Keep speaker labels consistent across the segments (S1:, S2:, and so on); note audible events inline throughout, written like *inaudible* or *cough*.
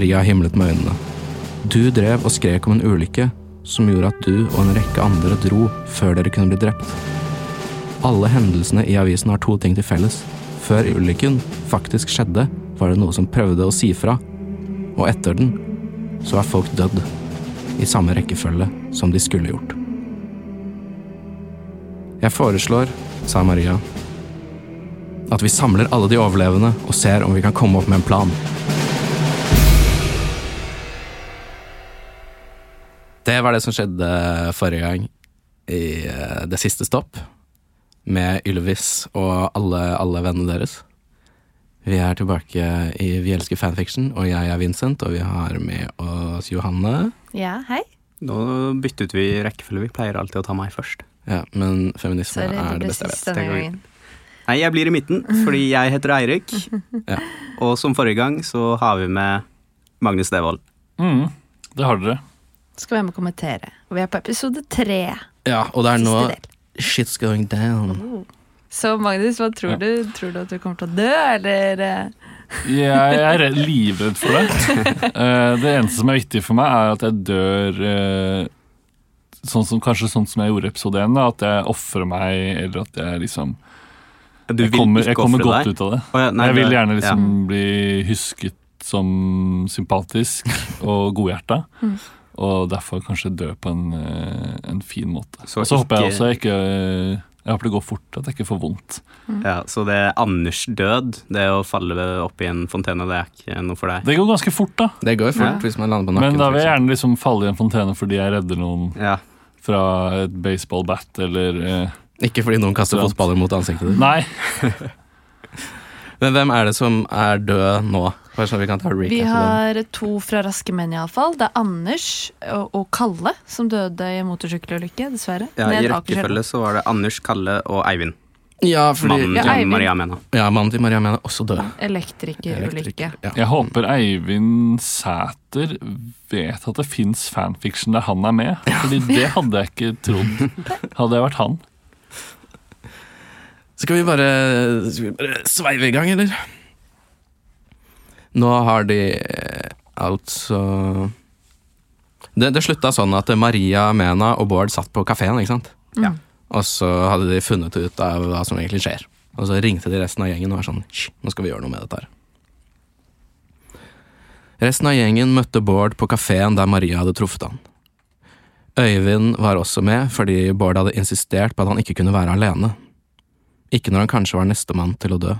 S1: Maria himlet med øynene. Du drev og skrek om en ulykke som gjorde at du og en rekke andre dro før dere kunne bli drept. Alle hendelsene i avisen har to ting til felles. Før ulykken faktisk skjedde, var det noe som prøvde å si fra, og etter den så er folk dødd i samme rekkefølge som de skulle gjort. Jeg foreslår, sa Maria, at vi samler alle de overlevende og ser om vi kan komme opp med en plan. Det var det som skjedde forrige gang i eh, det siste stopp, med Ylvis og alle, alle vennene deres. Vi er tilbake i Vi elsker fanfiction, og jeg er Vincent, og vi har med oss Johanne.
S2: Ja, hei.
S3: Nå byttet vi rekkefølge. Vi pleier alltid å ta meg først.
S1: Ja, men feminisme
S2: Sorry,
S1: er
S2: det
S1: det beste jeg vet.
S3: Nei, jeg blir i midten, fordi jeg heter Eirik. *laughs*
S1: Ja.
S3: Og som forrige gang så har vi med Magnus Devold.
S4: Mm, det har dere.
S2: Skal være med å kommentere. Og vi er på episode tre.
S1: Ja, og det er nå shit's going down.
S2: Så Magnus, hva tror
S4: Ja.
S2: du? Tror du at du kommer til å dø, eller eh?
S4: Jeg er redd- livredd for det. *laughs* Eh, Det eneste som er viktig for meg, er at jeg dør eh, sånn som, kanskje sånn som jeg gjorde i episode 1. At jeg ofrer meg, eller at jeg liksom
S3: Du
S4: Jeg kommer, jeg kommer godt
S3: deg.
S4: ut av det.
S3: Oh, ja, nei,
S4: jeg vil gjerne liksom
S3: ja.
S4: bli husket som sympatisk *laughs* og godhjerta.
S2: Mm.
S4: Og derfor kanskje dø på en, eh, en fin måte.
S3: Så
S4: og så håper jeg også jeg ikke Jeg håper det går fort, at jeg ikke får vondt.
S3: Ja, så det er Anders død, det å falle opp i en fontene, det er ikke noe for deg?
S4: Det går ganske fort, da.
S1: Det går fort
S3: Ja.
S1: hvis man lander på nakken.
S4: Men da vil jeg gjerne liksom falle i en fontene fordi jeg redder noen
S3: Ja.
S4: fra et baseballbat eller eh,
S1: Ikke fordi noen kaster fotballer mot ansiktet ditt.
S4: Nei, *laughs*
S1: Men hvem er det som er død nå? Sånn vi kan ta
S2: Vi har to fra Raske menn, iallfall. Det er Anders og, og Kalle som døde i motorsykkelulykke, dessverre.
S3: ja I rekkefølge så var det Anders, Kalle og Eivind.
S1: Ja, fordi
S3: Mannen
S2: Ja,
S3: til. Maria Mena.
S1: ja, mannen til Maria Mena også død.
S2: Elektrikerulykke.
S1: Ja.
S4: jeg håper Eivind Sæter vet at det fins fanfiction der han er med. Fordi det hadde jeg ikke trodd *laughs* hadde jeg vært han.
S1: Skal vi bare, skal vi bare sveive i gang, eller? Nå har de eh, altså Det, det slutta sånn at Maria Mena og Bård satt på kafeen, ikke sant?
S3: Ja.
S1: Og så hadde de funnet ut av hva som egentlig skjer. Og så ringte de resten av gjengen og var sånn nå skal vi gjøre noe med dette her. Resten av gjengen møtte Bård på kafeen der Maria hadde truffet han. Øyvind var også med fordi Bård hadde insistert på at han ikke kunne være alene. Ikke når han kanskje var nestemann til å dø.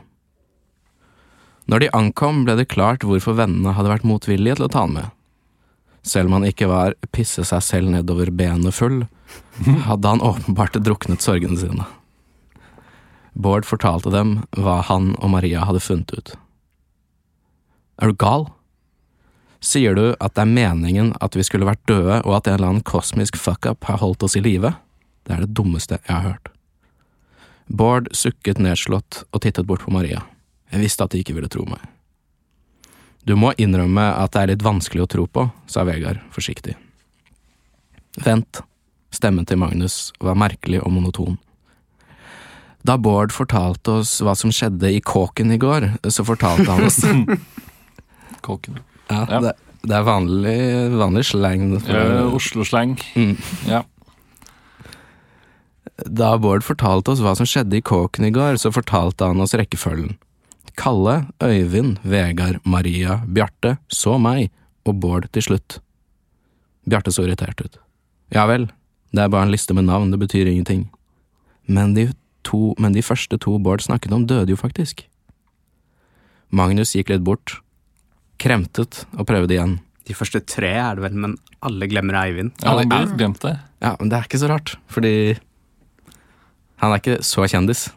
S1: Når de ankom, ble det klart hvorfor vennene hadde vært motvillige til å ta han med. Selv om han ikke var pisse seg selv nedover benet full, hadde han åpenbart druknet sorgene sine. Bård fortalte dem hva han og Maria hadde funnet ut. Er du gal? Sier du at det er meningen at vi skulle vært døde, og at en eller annen kosmisk fuck-up har holdt oss i live? Det er det dummeste jeg har hørt. Bård sukket nedslått og tittet bort på Maria. Jeg visste at de ikke ville tro meg. Du må innrømme at det er litt vanskelig å tro på, sa Vegard forsiktig. Vent, stemmen til Magnus var merkelig og monoton. Da Bård fortalte oss hva som skjedde i kåken i går, så fortalte han oss *laughs*
S4: Kåken.
S1: Ja,
S4: Ja.
S1: Det, det er vanlig, vanlig slang.
S4: Eh, Oslo-slang.
S1: Mm.
S4: Ja.
S1: Da Bård fortalte oss hva som skjedde i kåken i går, så fortalte han oss rekkefølgen. Kalle, Øyvind, Vegard, Maria, Bjarte, så meg, og Bård til slutt. Bjarte så irritert ut. Ja vel, det er bare en liste med navn, det betyr ingenting. Men de, to, men de første to Bård snakket om, døde jo faktisk. Magnus gikk litt bort, kremtet og prøvde igjen.
S3: De første tre er det vel, men alle glemmer Eivind.
S4: Ja, alle glemte glemt det.
S1: Ja, men det er ikke så rart, fordi han er ikke så kjendis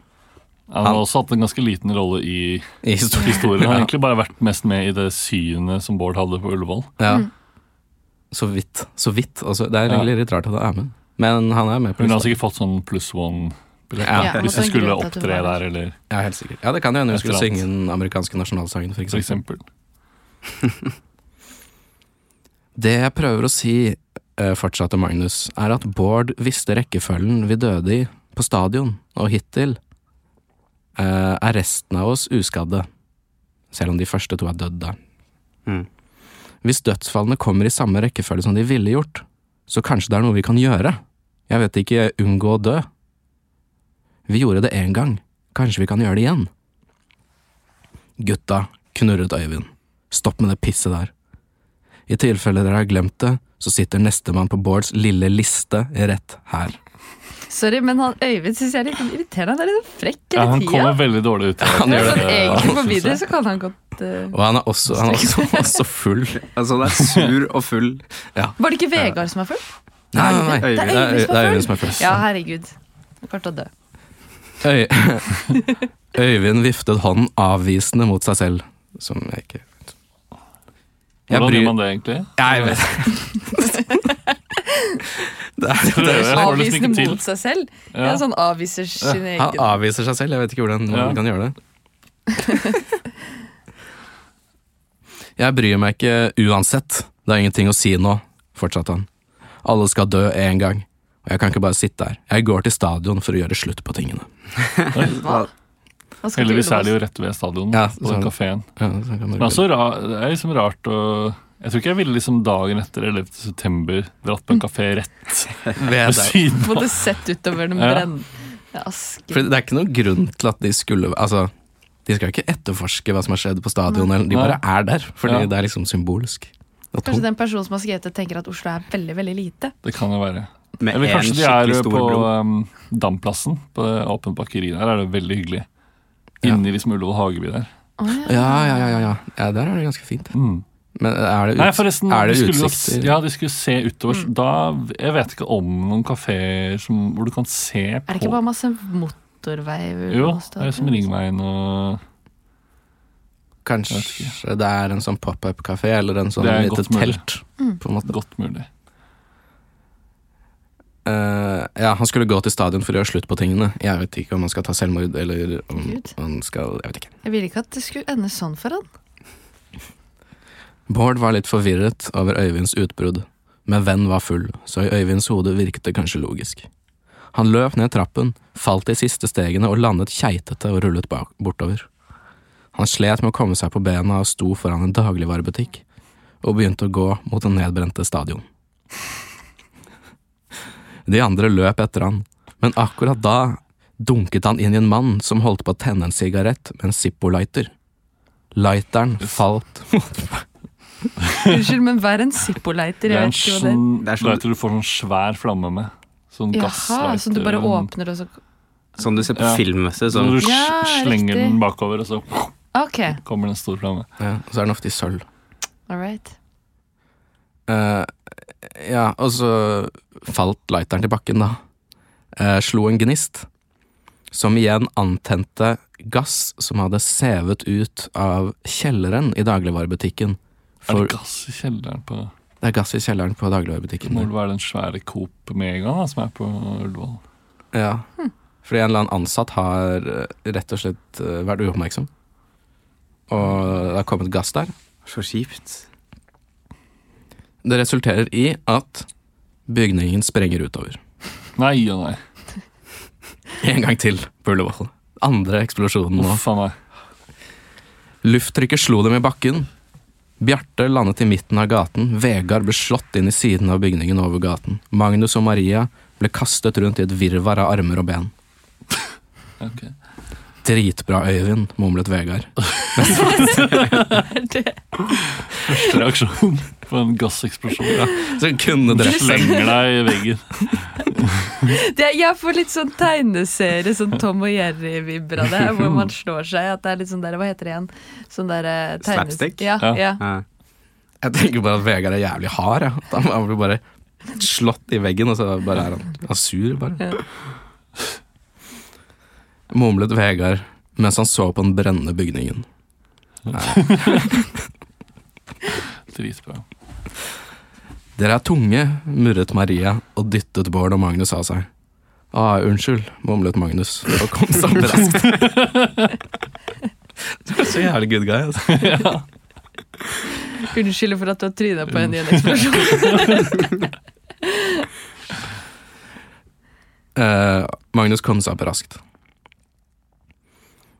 S4: Han har også hatt en ganske liten rolle i
S1: i *laughs* historien.
S4: historien. Han har
S1: Ja.
S4: egentlig bare vært mest med i det synet som Bård hadde på Ullevål.
S1: Ja. Så vidt. Så vidt. Altså, det er
S4: Ja.
S1: egentlig litt rart at han er med. Men han er med på
S4: Hun har sikkert fått sånn pluss one-billett
S1: Ja,
S4: hvis
S2: måtte
S4: hun skulle opptre der, eller
S1: Ja, helt sikkert. Ja, det kan jo hende hun skulle synge den amerikanske nasjonalsangen, for
S4: for
S1: eksempel.
S4: eksempel. *laughs*
S1: Det jeg prøver å si, eh, fortsatte Magnus, er at Bård visste rekkefølgen vi døde i på stadion, og hittil eh, er resten av oss uskadde. Selv om de første to er dødd der.
S3: Mm.
S1: Hvis dødsfallene kommer i samme rekkefølge som de ville gjort, så kanskje det er noe vi kan gjøre. Jeg vet ikke, unngå å dø. Vi gjorde det én gang, kanskje vi kan gjøre det igjen. Gutta, knurret Øyvind, stopp med det pisset der. I tilfelle dere har glemt det, så sitter nestemann på Bårds lille liste rett her.
S2: Sorry, men han Øyvind syns jeg er litt sånn irriterende. Han er litt sånn frekk
S4: Ja,
S2: hele
S4: han
S2: tida.
S4: kommer veldig dårlig ut.
S1: Han gjør
S2: sånn,
S1: det.
S2: egentlig på video så kan han godt uh,
S1: Og han er også, han er også, også full. *laughs*
S3: Altså, det er sur og full.
S2: Var det ikke Vegard som er full?
S1: Nei, nei, nei.
S3: Øyvind.
S1: Det er, det er Øyvind som er full.
S2: Ja, herregud. Han kommer til å dø.
S1: Øy, *laughs* Øyvind viftet hånden avvisende mot seg selv, som jeg ikke. Jeg
S4: Hvordan gjør man det egentlig?
S1: Ja, jeg vet *laughs* det er, det er,
S4: det
S2: Avvisende mot seg selv. Ja.
S4: Ja.
S2: sånn avviser sin
S1: Han avviser seg selv, jeg vet ikke hvordan
S4: Ja.
S1: man kan gjøre det. *laughs* Jeg bryr meg ikke uansett, det er ingenting å si nå, fortsatte han. Alle skal dø en gang, og jeg kan ikke bare sitte her. Jeg går til stadion for å gjøre slutt på tingene.
S2: Hva?
S4: Heldigvis er det jo rett ved stadion,
S1: Ja,
S4: på den
S1: sånn.
S4: kafeen.
S1: Ja, så kan
S4: Men altså, ra det er liksom rart å Jeg tror ikke jeg ville liksom dagen etter 11. september dratt på en kafé rett *laughs*
S1: ved
S4: siden av.
S2: Måtte sett utover den
S4: Ja.
S2: brennende asker.
S1: For det er ikke noen grunn til at de skulle Altså, de skal ikke etterforske hva som har skjedd på stadion, de bare er der, fordi
S4: Ja.
S1: det er liksom symbolsk.
S2: Kanskje den personen som har skrevet det, tenker at Oslo er veldig, veldig lite.
S4: Det kan jo være.
S3: Med
S4: Eller kanskje de er på
S3: bro.
S4: um, Damplassen, på det åpne bakeriet der. er det veldig hyggelig.
S1: Ja.
S4: Inni liksom Ullevål Hageby der.
S2: Oh,
S1: Ja, ja, ja, ja, ja. ja. Der er det ganske fint.
S4: Mm.
S1: Men er det, ut,
S4: Nei, forresten,
S1: er det
S4: de skulle jo
S1: utsikter?
S4: s- Ja, de skulle se utover.
S2: Mm.
S4: Da, Jeg vet ikke om noen kafeer hvor du kan se på
S2: Er det ikke bare masse motorvei?
S4: Jo, det er som? Ringveien og
S1: Kanskje det er en sånn pop-up-kafé eller en sånn lite telt.
S2: Mm.
S1: På en måte.
S4: Godt mulig.
S1: Uh, ja, han skulle gå til stadion for å gjøre slutt på tingene. Jeg vet ikke om han skal ta selvmord eller om
S2: Gud.
S1: han skal Jeg vet ikke.
S2: Jeg ville ikke at det skulle ende sånn for han.
S1: Bård var litt forvirret over Øyvinds utbrudd, men venn var full, så i Øyvinds hode virket det kanskje logisk. Han løp ned trappen, falt de siste stegene og landet keitete og rullet bortover. Han slet med å komme seg på bena og sto foran en dagligvarebutikk, og begynte å gå mot den nedbrente stadion. De andre løp etter han, men akkurat da dunket han inn i en mann som holdt på å tenne en sigarett med en Zippo-lighter. Lighteren falt *laughs*
S2: Unnskyld, men hva er en Zippo-lighter?
S4: Det er en sånn
S3: Det er sånn-
S4: lighter du får sånn svær flamme med. Sånn gasslighter.
S2: som du bare åpner og så
S3: Sånn du ser på
S4: Ja.
S3: filmmessig. Sånn.
S4: du
S2: Ja,
S4: slenger
S2: riktig.
S4: den bakover, og så
S2: okay.
S4: kommer det en stor flamme.
S1: Ja, og så er den ofte i sølv.
S2: all right.
S1: Uh, ja, og så falt lighteren til bakken, da. Uh, slo en gnist, som igjen antente gass som hadde sevet ut av kjelleren i dagligvarebutikken.
S4: Er det gass i kjelleren på
S1: det er gass i kjelleren på
S4: Det må det være den svære Coop Mega da, som er på Ullevål.
S1: Ja. Fordi en eller annen ansatt har eh, rett og slett eh, vært uoppmerksom. Og det har kommet gass der.
S3: Så kjipt.
S1: Det resulterer i at bygningen sprenger utover.
S4: Nei og nei. *laughs*
S1: En gang til på Ullevål. Andre eksplosjonen nå. Lufttrykket slo dem i bakken. Bjarte landet i midten av gaten, Vegard ble slått inn i siden av bygningen over gaten. Magnus og Maria ble kastet rundt i et virvar av armer og ben. *laughs*
S4: Ok.
S1: Dritbra, Øyvind, mumlet Vegard. *laughs*
S4: Første reaksjon på en gasseksplosjon. Ja.
S1: Så hun kunne drept
S4: slenger deg i veggen. *laughs*
S2: Det, jeg får litt sånn tegneserie, sånn Tom og Jerry-vibber av det, hvor man slår seg. At det er litt sånn der, Hva heter det igjen? Sånn der eh,
S3: Slapstick?
S2: Ja,
S4: Ja.
S2: ja.
S1: Jeg tenker bare at Vegard er jævlig hard. Ja. Han blir bare slått i veggen, og så bare er han, han sur, bare.
S2: Ja.
S1: Mumlet Vegard mens han så på den brennende bygningen. *laughs*
S4: Dritbra.
S1: Dere er tunge, murret Maria og dyttet Bård og Magnus av seg. Ah, unnskyld, mumlet Magnus og kom sammen raskt. *laughs* Du er så jævlig good guy, altså. *laughs*
S2: Unnskyld for at du har tryna på en i en eksplosjon.
S1: uh, Magnus kom seg opp raskt.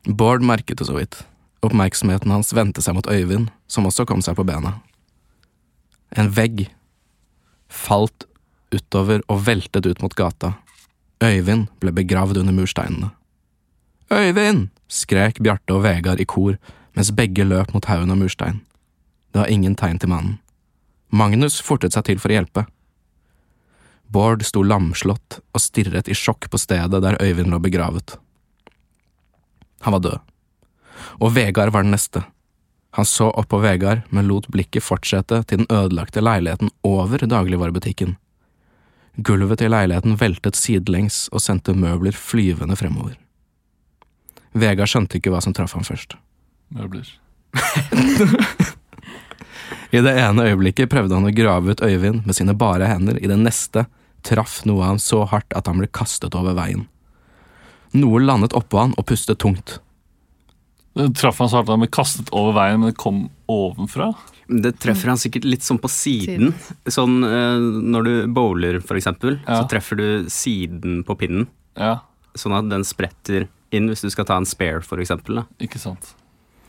S1: Bård merket det så vidt. Oppmerksomheten hans vendte seg mot Øyvind, som også kom seg på bena. En vegg falt utover og veltet ut mot gata. Øyvind ble begravd under mursteinene. Øyvind! skrek Bjarte og Vegard i kor mens begge løp mot haugen av murstein. Det var ingen tegn til mannen. Magnus fortet seg til for å hjelpe. Bård sto lamslått og stirret i sjokk på stedet der Øyvind lå begravet. Han var død. Og Vegard var den neste. Han så opp på Vegard, men lot blikket fortsette til den ødelagte leiligheten over dagligvarebutikken. Gulvet til leiligheten veltet sidelengs og sendte møbler flyvende fremover. Vegard skjønte ikke hva som traff ham først.
S4: Møbler. *laughs*
S1: I det ene øyeblikket prøvde han å grave ut Øyvind med sine bare hender, i det neste traff noe han så hardt at han ble kastet over veien. Noe landet oppå han og pustet tungt.
S4: Det traff han så hardt at han ble kastet over veien, men det kom ovenfra.
S3: Det treffer han sikkert litt sånn på siden. Sånn eh, når du bowler, for eksempel,
S4: Ja.
S3: så treffer du siden på pinnen.
S4: Ja,
S3: Sånn at den spretter inn hvis du skal ta en spare, for eksempel. Da.
S4: ikke sant.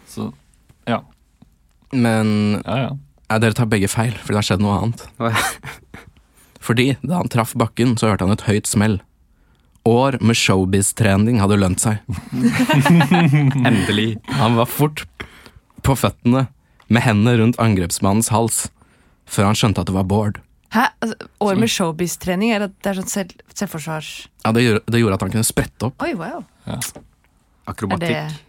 S4: Så ja.
S1: Men
S4: Ja, ja.
S1: dere tar begge feil, for det har skjedd noe annet. Fordi da han traff bakken, så hørte han et høyt smell. År med showbiz-trening hadde lønt seg. *laughs*
S3: Endelig.
S1: Han var fort på føttene, med hendene rundt angrepsmannens hals, før han skjønte at det var Bård.
S2: Hæ? Altså, år med showbiz-trening er det er sånn selv, selvforsvars...
S1: Ja, det gjorde, det gjorde at han kunne sprette opp.
S2: Oi, wow.
S3: Akrobatikk.
S2: Er det-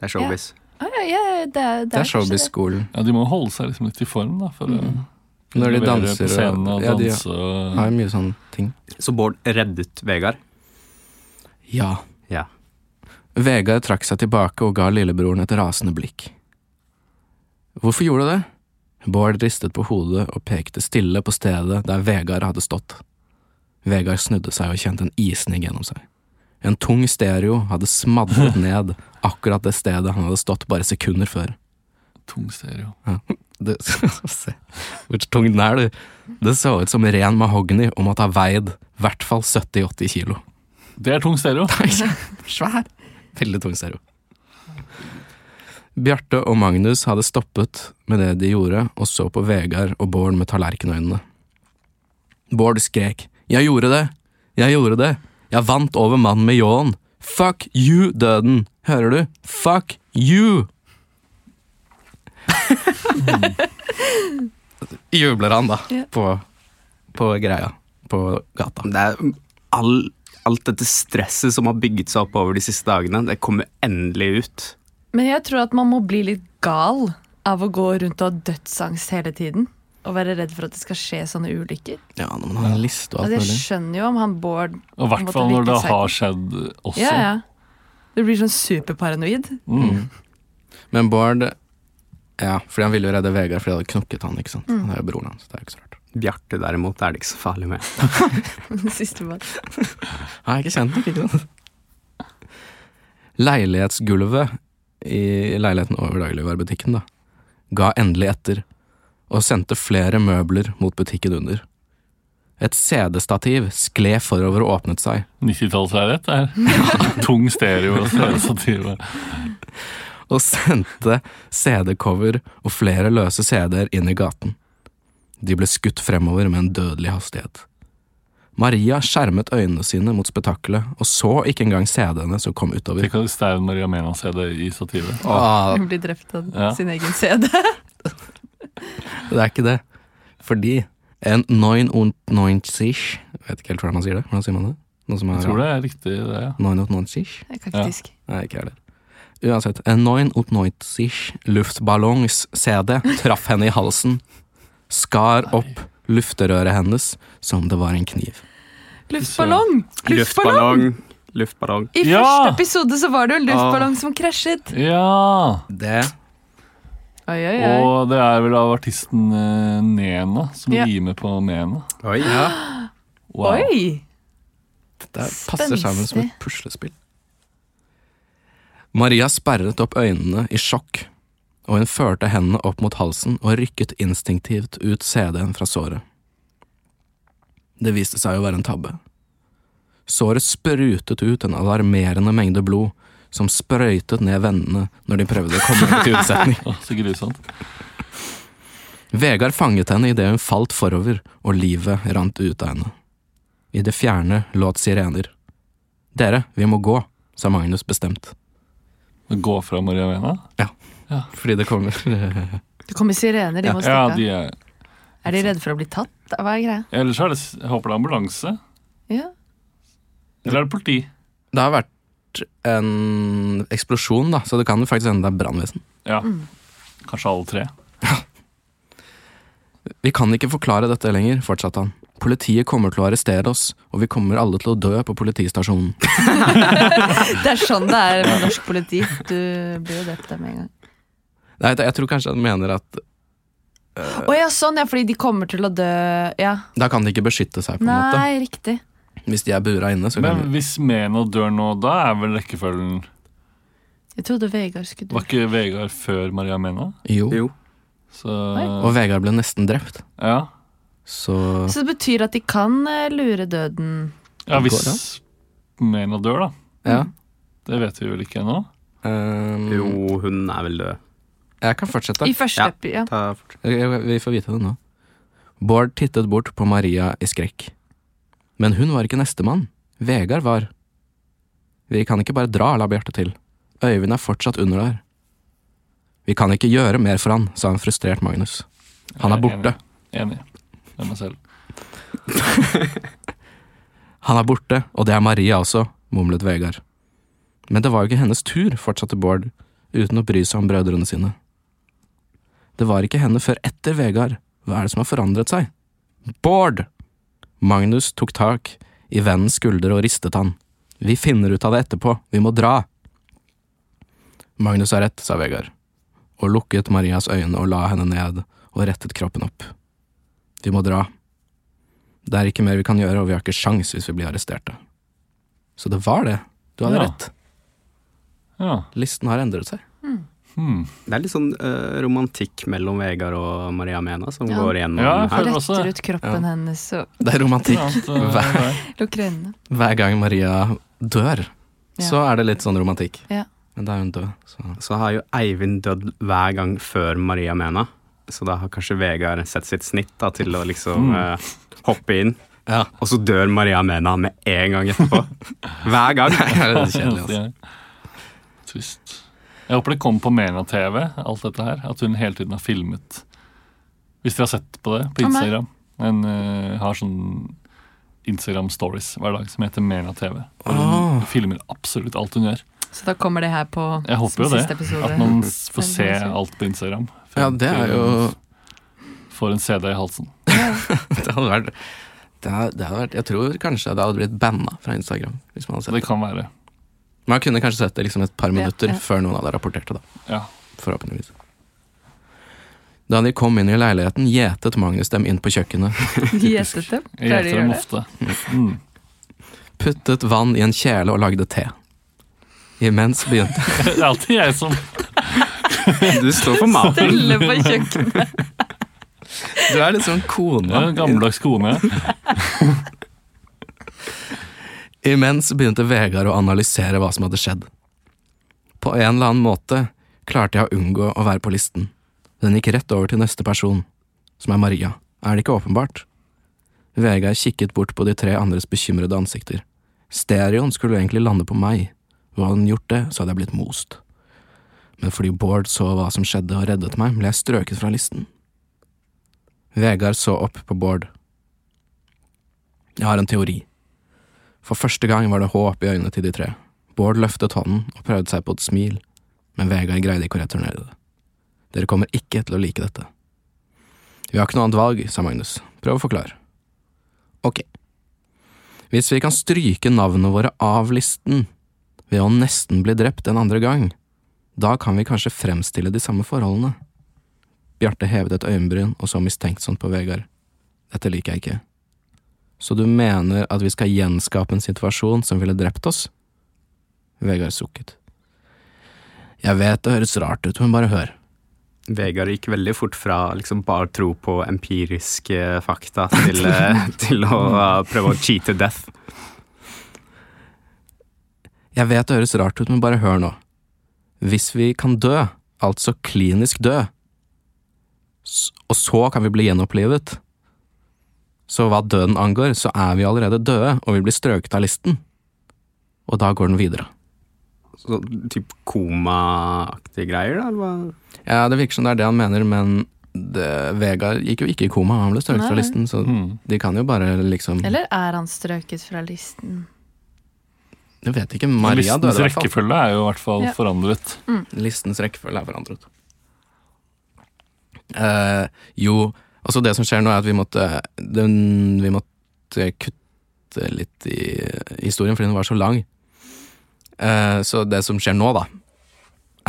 S3: Det er showbiz.
S2: Å, ja, ja, det, er- det,
S1: Det
S2: er
S1: er showbiz-skolen.
S4: ja, De må holde seg liksom litt i form da, for å
S1: Når de danser
S4: og
S1: og ja, de har mye sånne ting.
S3: Så Bård reddet Vegard.
S1: Ja.
S3: Ja.
S1: Vegard trakk seg tilbake og ga lillebroren et rasende blikk. Hvorfor gjorde du det? Bård ristet på hodet og pekte stille på stedet der Vegard hadde stått. Vegard snudde seg og kjente en isning gjennom seg. En tung stereo hadde smadret *laughs* ned akkurat det stedet han hadde stått bare sekunder før.
S4: Tung stereo.
S1: Det, *laughs* se, hvor tung den er, du. Det så ut som ren mahogni og måtte ha veid i hvert fall 70-80 kilo.
S4: Det er tung stereo.
S1: Svær. Veldig tung stereo. Bjarte og Magnus hadde stoppet med det de gjorde, og så på Vegard og Bård med tallerkenøynene. Bård skrek. Jeg gjorde det! Jeg gjorde det! Jeg vant over mannen med ljåen! Fuck you, døden! Hører du? Fuck you! *laughs* Jubler han, da, på, på greia. På gata.
S3: Det er all, alt dette stresset som har bygget seg opp over de siste dagene, det kommer endelig ut.
S2: Men jeg tror at man må bli litt gal av å gå rundt og ha dødsangst hele tiden. Og være redd for at det skal skje sånne ulykker.
S1: Ja, når man har en liste og alt
S2: Altså, jeg skjønner jo om han Bård
S4: Og i hvert fall når det har skjedd også.
S2: Ja, ja. Du blir sånn superparanoid.
S4: Mm.
S1: Men Bård Ja, fordi han ville jo redde Vegard fordi han hadde knokket han, ikke sant.
S2: Mm.
S1: Han er jo broren hans, det er jo ikke så rart.
S3: Bjarte derimot er det ikke så farlig med. *laughs*
S2: Siste
S1: Nei, ikke kjent nok, ikke sant. Leilighetsgulvet i leiligheten over dagligvarebutikken, da, ga endelig etter, og sendte flere møbler mot butikken under. Et CD-stativ skled forover og åpnet seg,
S4: 90-tallsleilighet er *laughs* *laughs* tung stereo og stereostativ.
S1: og sendte CD-cover og flere løse CD-er inn i gaten. De ble skutt fremover med en dødelig hastighet. Maria skjermet øynene sine mot spetakkelet og så ikke engang CD-ene som kom utover.
S4: Tenk at Stein Maria Mena-CD det i stativet.
S1: Ah,
S2: Hun blir drept av
S4: Ja.
S2: sin egen CD. *laughs*
S1: det er ikke det. Fordi en 99 Vet ikke helt hvordan man sier det. Hvordan sier man det? Noe som er,
S4: Jeg tror det er riktig, det. ja.
S1: 99
S2: Faktisk.
S1: Nei, ikke heller. Uansett, en 99 luftballongs-CD traff henne i halsen, skar opp lufterøret hennes som det var en kniv.
S2: Luftballong! Luftballong!
S3: Luftballong.
S2: I
S4: Ja!
S2: første episode så var det jo en luftballong som krasjet.
S4: Ja!
S1: Det
S2: Oi, oi, oi.
S4: Og det er vel av artisten uh, Nena som
S2: Ja.
S4: rimer på Nena.
S3: Oi.
S4: Wow.
S2: Oi!
S1: Dette passer sammen som et puslespill. Maria sperret opp øynene i sjokk, og hun førte hendene opp mot halsen og rykket instinktivt ut CD-en fra såret. Det viste seg å være en tabbe. Såret sprutet ut en alarmerende mengde blod, som sprøytet ned vennene når de prøvde å komme til unnsetning. *laughs*
S4: Så grusomt.
S1: Vegard fanget henne idet hun falt forover og livet rant ut av henne. I det fjerne låt sirener. Dere, vi må gå, sa Magnus bestemt.
S4: Gå fra Maria Mena?
S1: Fordi det kommer *laughs*
S2: Det kommer sirener, de
S1: Ja.
S2: må stikke av.
S4: de er
S2: Er de redde for å bli tatt? Hva er greia?
S4: Ellers er det Jeg håper det er ambulanse.
S2: Ja.
S4: Eller er det politi?
S1: Det har vært en eksplosjon, da, så det kan jo faktisk hende det er brannvesen.
S4: Ja.
S2: Mm.
S4: Kanskje alle tre.
S1: Vi kan ikke forklare dette lenger, fortsatte han. Politiet kommer til å arrestere oss, og vi kommer alle til å dø på politistasjonen. *laughs*
S2: Det er sånn det er med norsk politi. Du blir jo drept med en gang.
S1: Nei, jeg tror kanskje han mener at
S2: Å ja, sånn, ja, fordi de kommer til å dø Ja.
S1: da kan de ikke beskytte seg, på en måte.
S2: Nei, riktig.
S1: Hvis de er bura inne, så kan
S4: Men hvis Mena dør nå, da er vel rekkefølgen
S2: Jeg trodde Vegard skulle dø.
S4: Var ikke Vegard før Maria Mena?
S1: Jo.
S3: Jo.
S4: Så
S1: Og Vegard ble nesten drept,
S4: ja.
S1: så
S2: Så det betyr at de kan eh, lure døden
S4: ja, hvis Mena dør, da.
S1: ja.
S4: Det vet vi vel ikke ennå.
S1: Um,
S3: Jo, hun er vel død.
S1: Jeg kan fortsette.
S2: i første
S3: Ja.
S2: epi... Ja.
S3: Ta fort.
S1: Vi får vite det nå. Bård tittet bort på Maria i skrekk. Men hun var ikke nestemann. Vegard var. Vi kan ikke bare dra, la Bjarte til. Øyvind er fortsatt under der. Vi kan ikke gjøre mer for han, sa en frustrert Magnus. Han er borte.
S4: Enig. Enig med meg selv. *laughs*
S1: Han er borte, og det er Maria også, mumlet Vegard. Men det var jo ikke hennes tur, fortsatte Bård, uten å bry seg om brødrene sine. Det var ikke henne før etter Vegard. Hva er det som har forandret seg? Bård! Magnus tok tak i vennens skulder og ristet han. Vi finner ut av det etterpå, vi må dra. Magnus har rett, sa Vegard, og lukket Marias øyne og la henne ned og rettet kroppen opp. Vi må dra. Det er ikke mer vi kan gjøre, og vi har ikke sjans hvis vi blir arresterte. Så det var det. Du hadde
S4: Ja.
S1: rett.
S4: Ja.
S1: Listen har endret seg.
S4: Hmm.
S3: Det er litt sånn uh, romantikk mellom Vegard og Maria Mena som
S2: Ja.
S3: går igjennom
S4: Ja,
S3: her.
S4: også
S2: Retter ut kroppen
S1: Ja.
S2: hennes og
S1: Det er romantikk. *laughs* Hver-
S2: lukker øynene.
S1: Hver gang Maria dør,
S2: Ja.
S1: så er det litt sånn romantikk.
S2: Ja.
S1: Men da er hun død, så
S3: Så har jo Eivind dødd hver gang før Maria Mena. Så da har kanskje Vegard sett sitt snitt da, til å liksom
S4: Mm.
S3: uh, hoppe inn.
S1: Ja.
S3: Og så dør Maria Mena med en gang etterpå. *laughs* Hver gang.
S1: Det er *laughs* kjedelig, altså.
S4: Trist. Jeg håper det kommer på Mena-TV, alt dette her. At hun hele tiden har filmet. Hvis dere har sett på det på Instagram. En uh, har sånn Instagram-stories hver dag som heter Mena-TV. Hun
S1: oh.
S4: filmer absolutt alt hun gjør.
S2: Så da kommer det her på
S4: Jeg håper jo det.
S2: episode.
S4: At man får se alt på Instagram.
S1: Ja, det er jo
S4: Får en CD i halsen. *laughs*
S1: Det hadde vært det hadde, det hadde vært, Jeg tror kanskje det hadde blitt banna fra Instagram. Hvis man hadde sett
S4: Det
S1: det.
S4: kan være.
S1: Man kunne kanskje sett det liksom et par minutter
S2: ja.
S1: før noen hadde rapportert det. da
S4: Ja.
S1: Forhåpentligvis. Da de kom inn i leiligheten, gjetet Magnus dem inn på kjøkkenet. *laughs*
S2: Gjetet dem?
S4: Gjetet
S2: Pleier de å
S4: dem
S2: gjøre det?
S4: ofte. Mm.
S1: Puttet vann i en kjele og lagde te. Imens begynte *laughs*
S4: Det er alltid jeg som *laughs*
S3: Du står for maten.
S2: Stelle på kjøkkenet.
S1: Du er litt sånn
S4: ja,
S1: kona.
S4: gammeldags kone.
S1: Imens begynte Vegard å analysere hva som hadde skjedd. På en eller annen måte klarte jeg å unngå å være på listen. Den gikk rett over til neste person, som er Maria. Er det ikke åpenbart? Vegard kikket bort på de tre andres bekymrede ansikter. Stereoen skulle egentlig lande på meg. Hadde den gjort det, så hadde jeg blitt most. Men fordi Bård så hva som skjedde og reddet meg, ble jeg strøket fra listen. Vegard så opp på Bård. Jeg har en teori. For første gang var det håp i øynene til de tre. Bård løftet hånden og prøvde seg på et smil, men Vegard greide ikke å returnere det. Dere kommer ikke til å like dette. Vi har ikke noe annet valg, sa Magnus. Prøv å forklare. Ok. Hvis vi kan stryke navnene våre av listen ved å nesten bli drept en andre gang, da kan vi kanskje fremstille de samme forholdene. Bjarte hevet et øyenbryn og så mistenksomt på Vegard. Dette liker jeg ikke. Så du mener at vi skal gjenskape en situasjon som ville drept oss? Vegard sukket. Jeg vet det høres rart ut, men bare hør.
S3: Vegard gikk veldig fort fra liksom bare tro på empiriske fakta *laughs* til, eh, til å eh, prøve å cheate death.
S1: Jeg vet det høres rart ut, men bare hør nå. Hvis vi kan dø, altså klinisk dø, Og så kan vi bli gjenopplivet. Så hva døden angår, så er vi allerede døde, og vi blir strøket av listen. Og da går den videre.
S3: Så typ komaaktige greier, da? eller hva?
S1: Ja, det virker som det er det han mener, men det, Vegard gikk jo ikke i koma, han ble strøket fra listen, så
S4: Mm.
S1: de kan jo bare liksom
S2: Eller er han strøket fra listen?
S1: Jeg vet ikke, Maria døde
S4: Listens
S1: i hvert fall.
S4: rekkefølge er jo i hvert fall
S2: Ja.
S4: forandret.
S1: Listens rekkefølge er forandret. Uh, jo, altså det som skjer nå er at vi måtte den, Vi måtte kutte litt i historien fordi den var så lang. Eh, så det som skjer nå, da,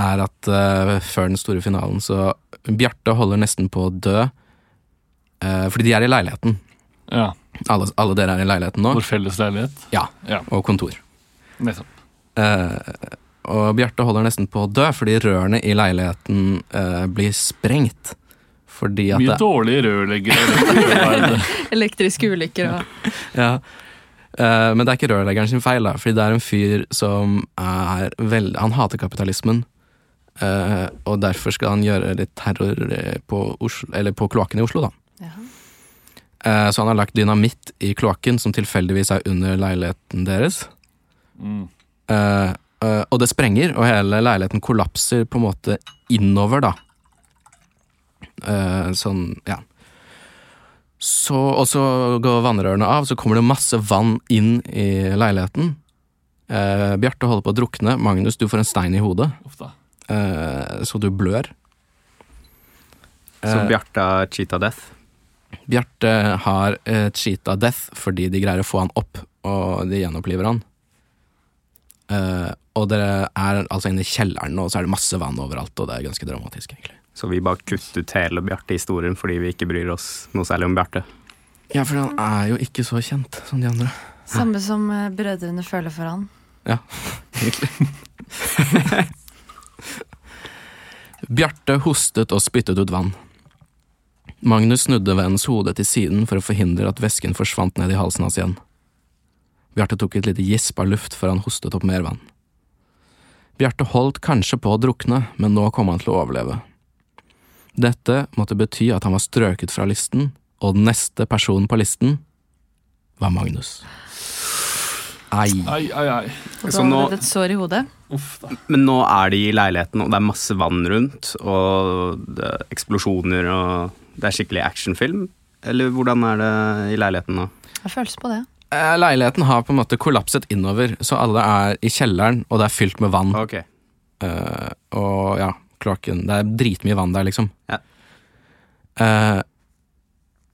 S1: er at eh, før den store finalen så Bjarte holder nesten på å dø. eh, fordi de er i leiligheten.
S4: Ja,
S1: Alle, alle dere er i leiligheten nå.
S4: Vår felles leilighet.
S1: Ja,
S4: Ja,
S1: og kontor.
S4: nettopp.
S1: Eh, og Bjarte holder nesten på å dø fordi rørene i leiligheten eh, blir sprengt. Fordi at
S4: Mye dårlige rørleggere. *laughs*
S2: Elektriske ulykker og *laughs*
S1: ja, Eh, Men det er ikke rørleggeren sin feil, da, fordi det er en fyr som er veldig Han hater kapitalismen. eh, og derfor skal han gjøre litt terror eh, på, Oslo, eller på kloakken i Oslo, da.
S2: Ja.
S1: Eh, så han har lagt dynamitt i kloakken, som tilfeldigvis er under leiligheten deres.
S4: Mm.
S1: Uh, eh, og det sprenger, og hele leiligheten kollapser på en måte innover, da. Eh, sånn, ja. Så, og så går vannrørene av, så kommer det masse vann inn i leiligheten. Eh, Bjarte holder på å drukne. Magnus, du får en stein i hodet, eh, så du blør.
S3: Så
S1: Eh,
S3: Bjarte har cheata death.
S1: Bjarte har eh, cheata death fordi de greier å få han opp, og de gjenoppliver han. Eh, og dere er altså inne i kjelleren, og så er det masse vann overalt, og det er ganske dramatisk, egentlig.
S3: Så vi bare kutter ut hele Bjarte-historien fordi vi ikke bryr oss noe særlig om Bjarte.
S1: Ja, for han er jo ikke så kjent som de andre.
S2: Samme som eh, brødrene føler for han.
S1: Ja, *laughs* egentlig. Bjarte hostet og spyttet ut vann. Magnus snudde vennens hode til siden for å forhindre at væsken forsvant ned i halsen hans igjen. Bjarte tok et lite gisp av luft før han hostet opp mer vann. Bjarte holdt kanskje på å drukne, men nå kom han til å overleve. Dette måtte bety at han var strøket fra listen, og den neste personen på listen var Magnus. Ai.
S4: Ai, ai, ai.
S2: Og
S3: Så
S2: har
S3: nå-
S2: det et sår i hodet.
S4: Uff da.
S3: Men nå er de i leiligheten, og det er masse vann rundt, og det er eksplosjoner, og det er skikkelig actionfilm. Eller hvordan er det i leiligheten nå?
S2: Jeg føles på det.
S1: Eh, Leiligheten har på en måte kollapset innover, så alle er i kjelleren, og det er fylt med vann.
S3: Ok.
S1: Uh, og ja, kloakken Det er dritmye vann der, liksom.
S3: Ja.
S1: Eh,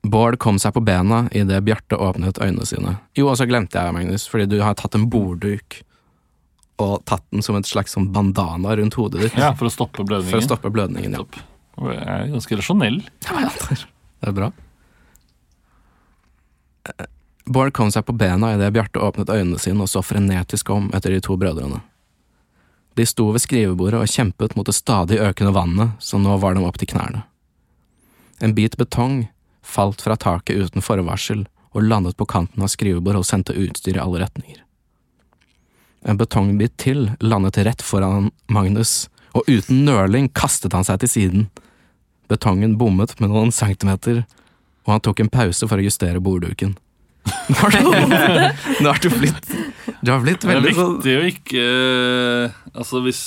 S1: Bård kom seg på bena idet Bjarte åpnet øynene sine. Jo, og så glemte jeg, Magnus, fordi du har tatt en bordduk og tatt den som et slags sånn bandana rundt hodet ditt
S4: Ja, for å stoppe blødningen.
S1: for å stoppe blødningen. Ja.
S4: Jeg er ganske rasjonell.
S1: Det er bra. Eh, Bård kom seg på bena idet Bjarte åpnet øynene sine og så frenetisk om etter de to brødrene. De sto ved skrivebordet og kjempet mot det stadig økende vannet som nå var dem opp til knærne. En bit betong falt fra taket uten forvarsel og landet på kanten av skrivebordet og sendte utstyr i alle retninger. En betongbit til landet rett foran Magnus, og uten nøling kastet han seg til siden. Betongen bommet med noen centimeter, og han tok en pause for å justere bordduken. Nå har du, nå har du blitt Du har blitt
S4: Det er
S1: sånn
S4: viktig å ikke eh, Altså, hvis,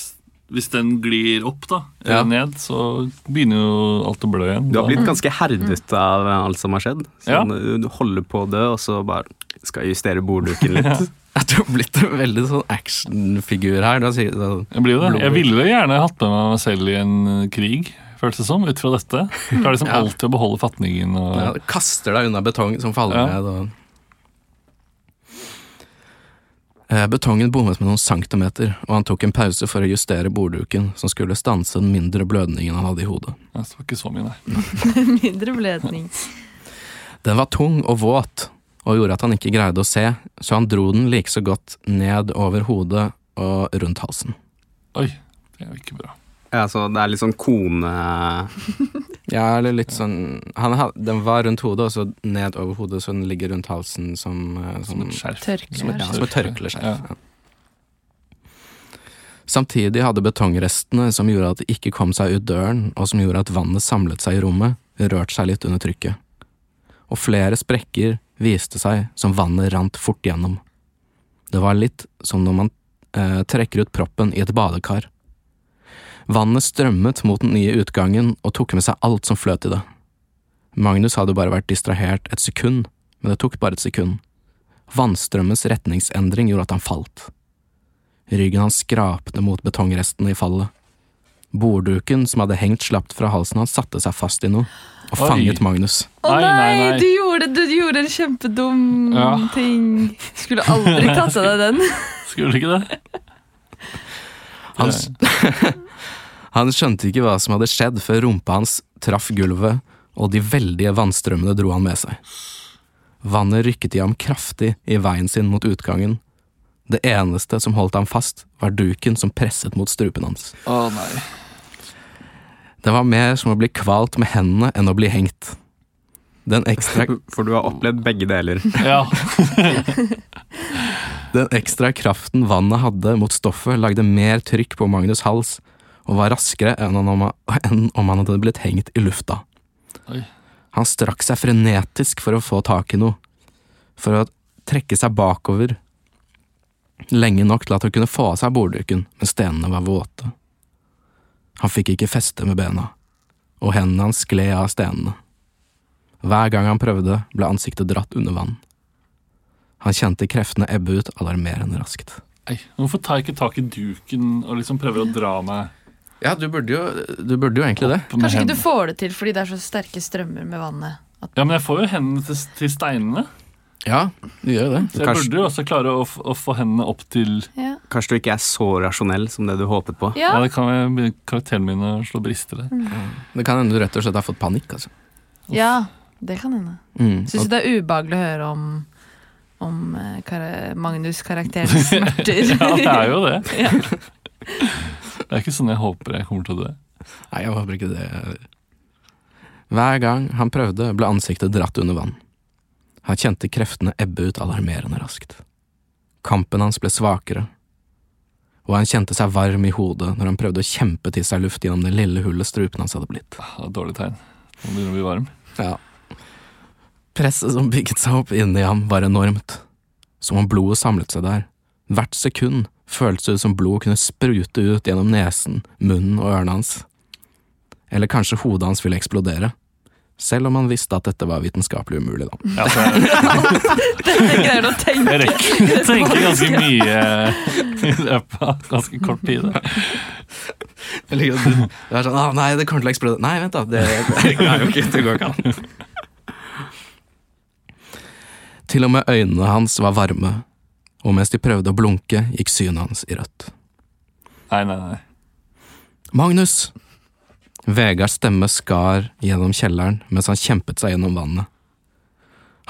S4: hvis den glir opp, da,
S1: Ja.
S4: ned, så begynner jo alt å blø igjen.
S3: Du har
S4: Da-
S3: blitt ganske herdet av alt som har skjedd.
S4: Ja.
S3: Sånn, Du holder på å dø, og så bare skal jeg justere bordduken *laughs* litt.
S1: at du har blitt en veldig sånn actionfigur her. Du har sikkert sånn
S4: Jeg blir jo det. Jeg ville gjerne hatt med meg meg selv i en eh, krig, føltes det som, ut fra dette. Klarer liksom *laughs*
S1: Ja.
S4: alltid å beholde fatningen og
S1: ja, Kaster deg unna betong som faller
S4: Ja.
S1: ned. Og... Eh, Betongen bommet med noen centimeter, og han tok en pause for å justere bordduken, som skulle stanse den mindre blødningen han hadde i hodet.
S4: Det var ikke så mye, nei. *laughs*
S2: Mindre blødning.
S1: Den var tung og våt, og gjorde at han ikke greide å se, så han dro den like så godt ned over hodet og rundt halsen.
S4: Oi, det er jo ikke bra.
S3: Ja, så det er litt sånn kone... *laughs*
S1: Ja, eller litt sånn han, had- Den var rundt hodet, og så ned over hodet, så den ligger rundt halsen som, eh,
S4: Som
S1: som,
S4: et skjerf.
S2: Tørkle.
S1: ja, som et tørkleskjerf.
S4: Ja.
S1: Samtidig hadde betongrestene som gjorde at det ikke kom seg ut døren, og som gjorde at vannet samlet seg i rommet, rørt seg litt under trykket, og flere sprekker viste seg som vannet rant fort gjennom. Det var litt som når man eh, trekker ut proppen i et badekar. Vannet strømmet mot den nye utgangen og tok med seg alt som fløt i det. Magnus hadde bare vært distrahert et sekund, men det tok bare et sekund. Vannstrømmens retningsendring gjorde at han falt. Ryggen hans skrapte mot betongrestene i fallet. Bordduken som hadde hengt slapt fra halsen hans, satte seg fast i noe og
S4: Oi.
S1: fanget Magnus.
S2: Å
S4: Nei,
S2: nei. Du, gjorde, du gjorde en kjempedum
S4: Ja.
S2: ting. Skulle aldri *laughs* tatt av deg den.
S4: Skulle ikke det?
S1: Han, *laughs* han skjønte ikke hva som hadde skjedd før rumpa hans traff gulvet, og de veldige vannstrømmene dro han med seg. Vannet rykket i ham kraftig i veien sin mot utgangen. Det eneste som holdt ham fast, var duken som presset mot strupen hans.
S4: Å nei.
S1: Det var mer som å bli kvalt med hendene enn å bli hengt. Den ekstra, *laughs*
S3: For du har opplevd begge deler.
S4: Ja. *laughs*
S1: den ekstra kraften vannet hadde mot stoffet, lagde mer trykk på Magnus' hals og var raskere enn om, enn om han hadde blitt hengt i lufta.
S4: Oi.
S1: Han strakk seg frenetisk for å få tak i noe, for å trekke seg bakover lenge nok til at han kunne få av seg bordduken, men stenene var våte. Han fikk ikke feste med bena, og hendene hans skled av stenene. Hver gang han prøvde, ble ansiktet dratt under vann. Han kjente kreftene ebbe ut alarmerende raskt.
S4: Nei, Hvorfor tar jeg ikke tak i duken og liksom prøver å dra meg
S1: Ja, du burde jo, du burde jo egentlig det.
S2: Kanskje ikke du får det til fordi det er så sterke strømmer med vannet. At,
S4: Ja, men jeg får jo hendene til, til steinene.
S1: Ja, du gjør jo det.
S4: Så jeg
S3: Kanskje-
S4: burde jo også klare å, f- å få hendene opp til
S2: ja.
S3: Kanskje du ikke er så rasjonell som det du håpet på.
S4: Ja,
S2: ja.
S4: det kan være begynne- karakteren min å slå brister der.
S1: Det kan hende du rett og slett har fått panikk, altså.
S2: ja, det kan hende.
S1: Mm.
S2: Syns du det er ubehagelig å høre om, om kar Magnus' karakterens smerter? *laughs*
S4: Ja, det er jo det. *laughs*
S2: Ja.
S4: Det er ikke sånn jeg håper jeg kommer til å dø.
S1: Nei, jeg håper ikke det. Hver gang han prøvde, ble ansiktet dratt under vann. Han kjente kreftene ebbe ut alarmerende raskt. Kampen hans ble svakere, og han kjente seg varm i hodet når han prøvde å kjempe til seg luft gjennom det lille hullet strupen hans hadde blitt.
S4: Ah, dårlig tegn. Nå begynner å bli varm.
S1: Ja. Presset som bygget seg opp inni ham, var enormt. Som om blodet samlet seg der. Hvert sekund føltes det som blod kunne sprute ut gjennom nesen, munnen og ørene hans. Eller kanskje hodet hans ville eksplodere. Selv om han visste at dette var vitenskapelig umulig, da.
S4: Ja, så jeg, *laughs*
S2: Dette greier du å tenke.
S4: jeg rekker å tenke ganske mye i løpet av ganske kort tid.
S1: Jeg liker at du, du er sånn ah, 'nei, det kommer til å eksplodere'. Nei, vent, da. Det, *laughs* det, det, det går ikke an. Til og med øynene hans var varme, og mens de prøvde å blunke, gikk synet hans i rødt.
S4: Nei, nei, nei.
S1: Magnus! Vegards stemme skar gjennom kjelleren mens han kjempet seg gjennom vannet.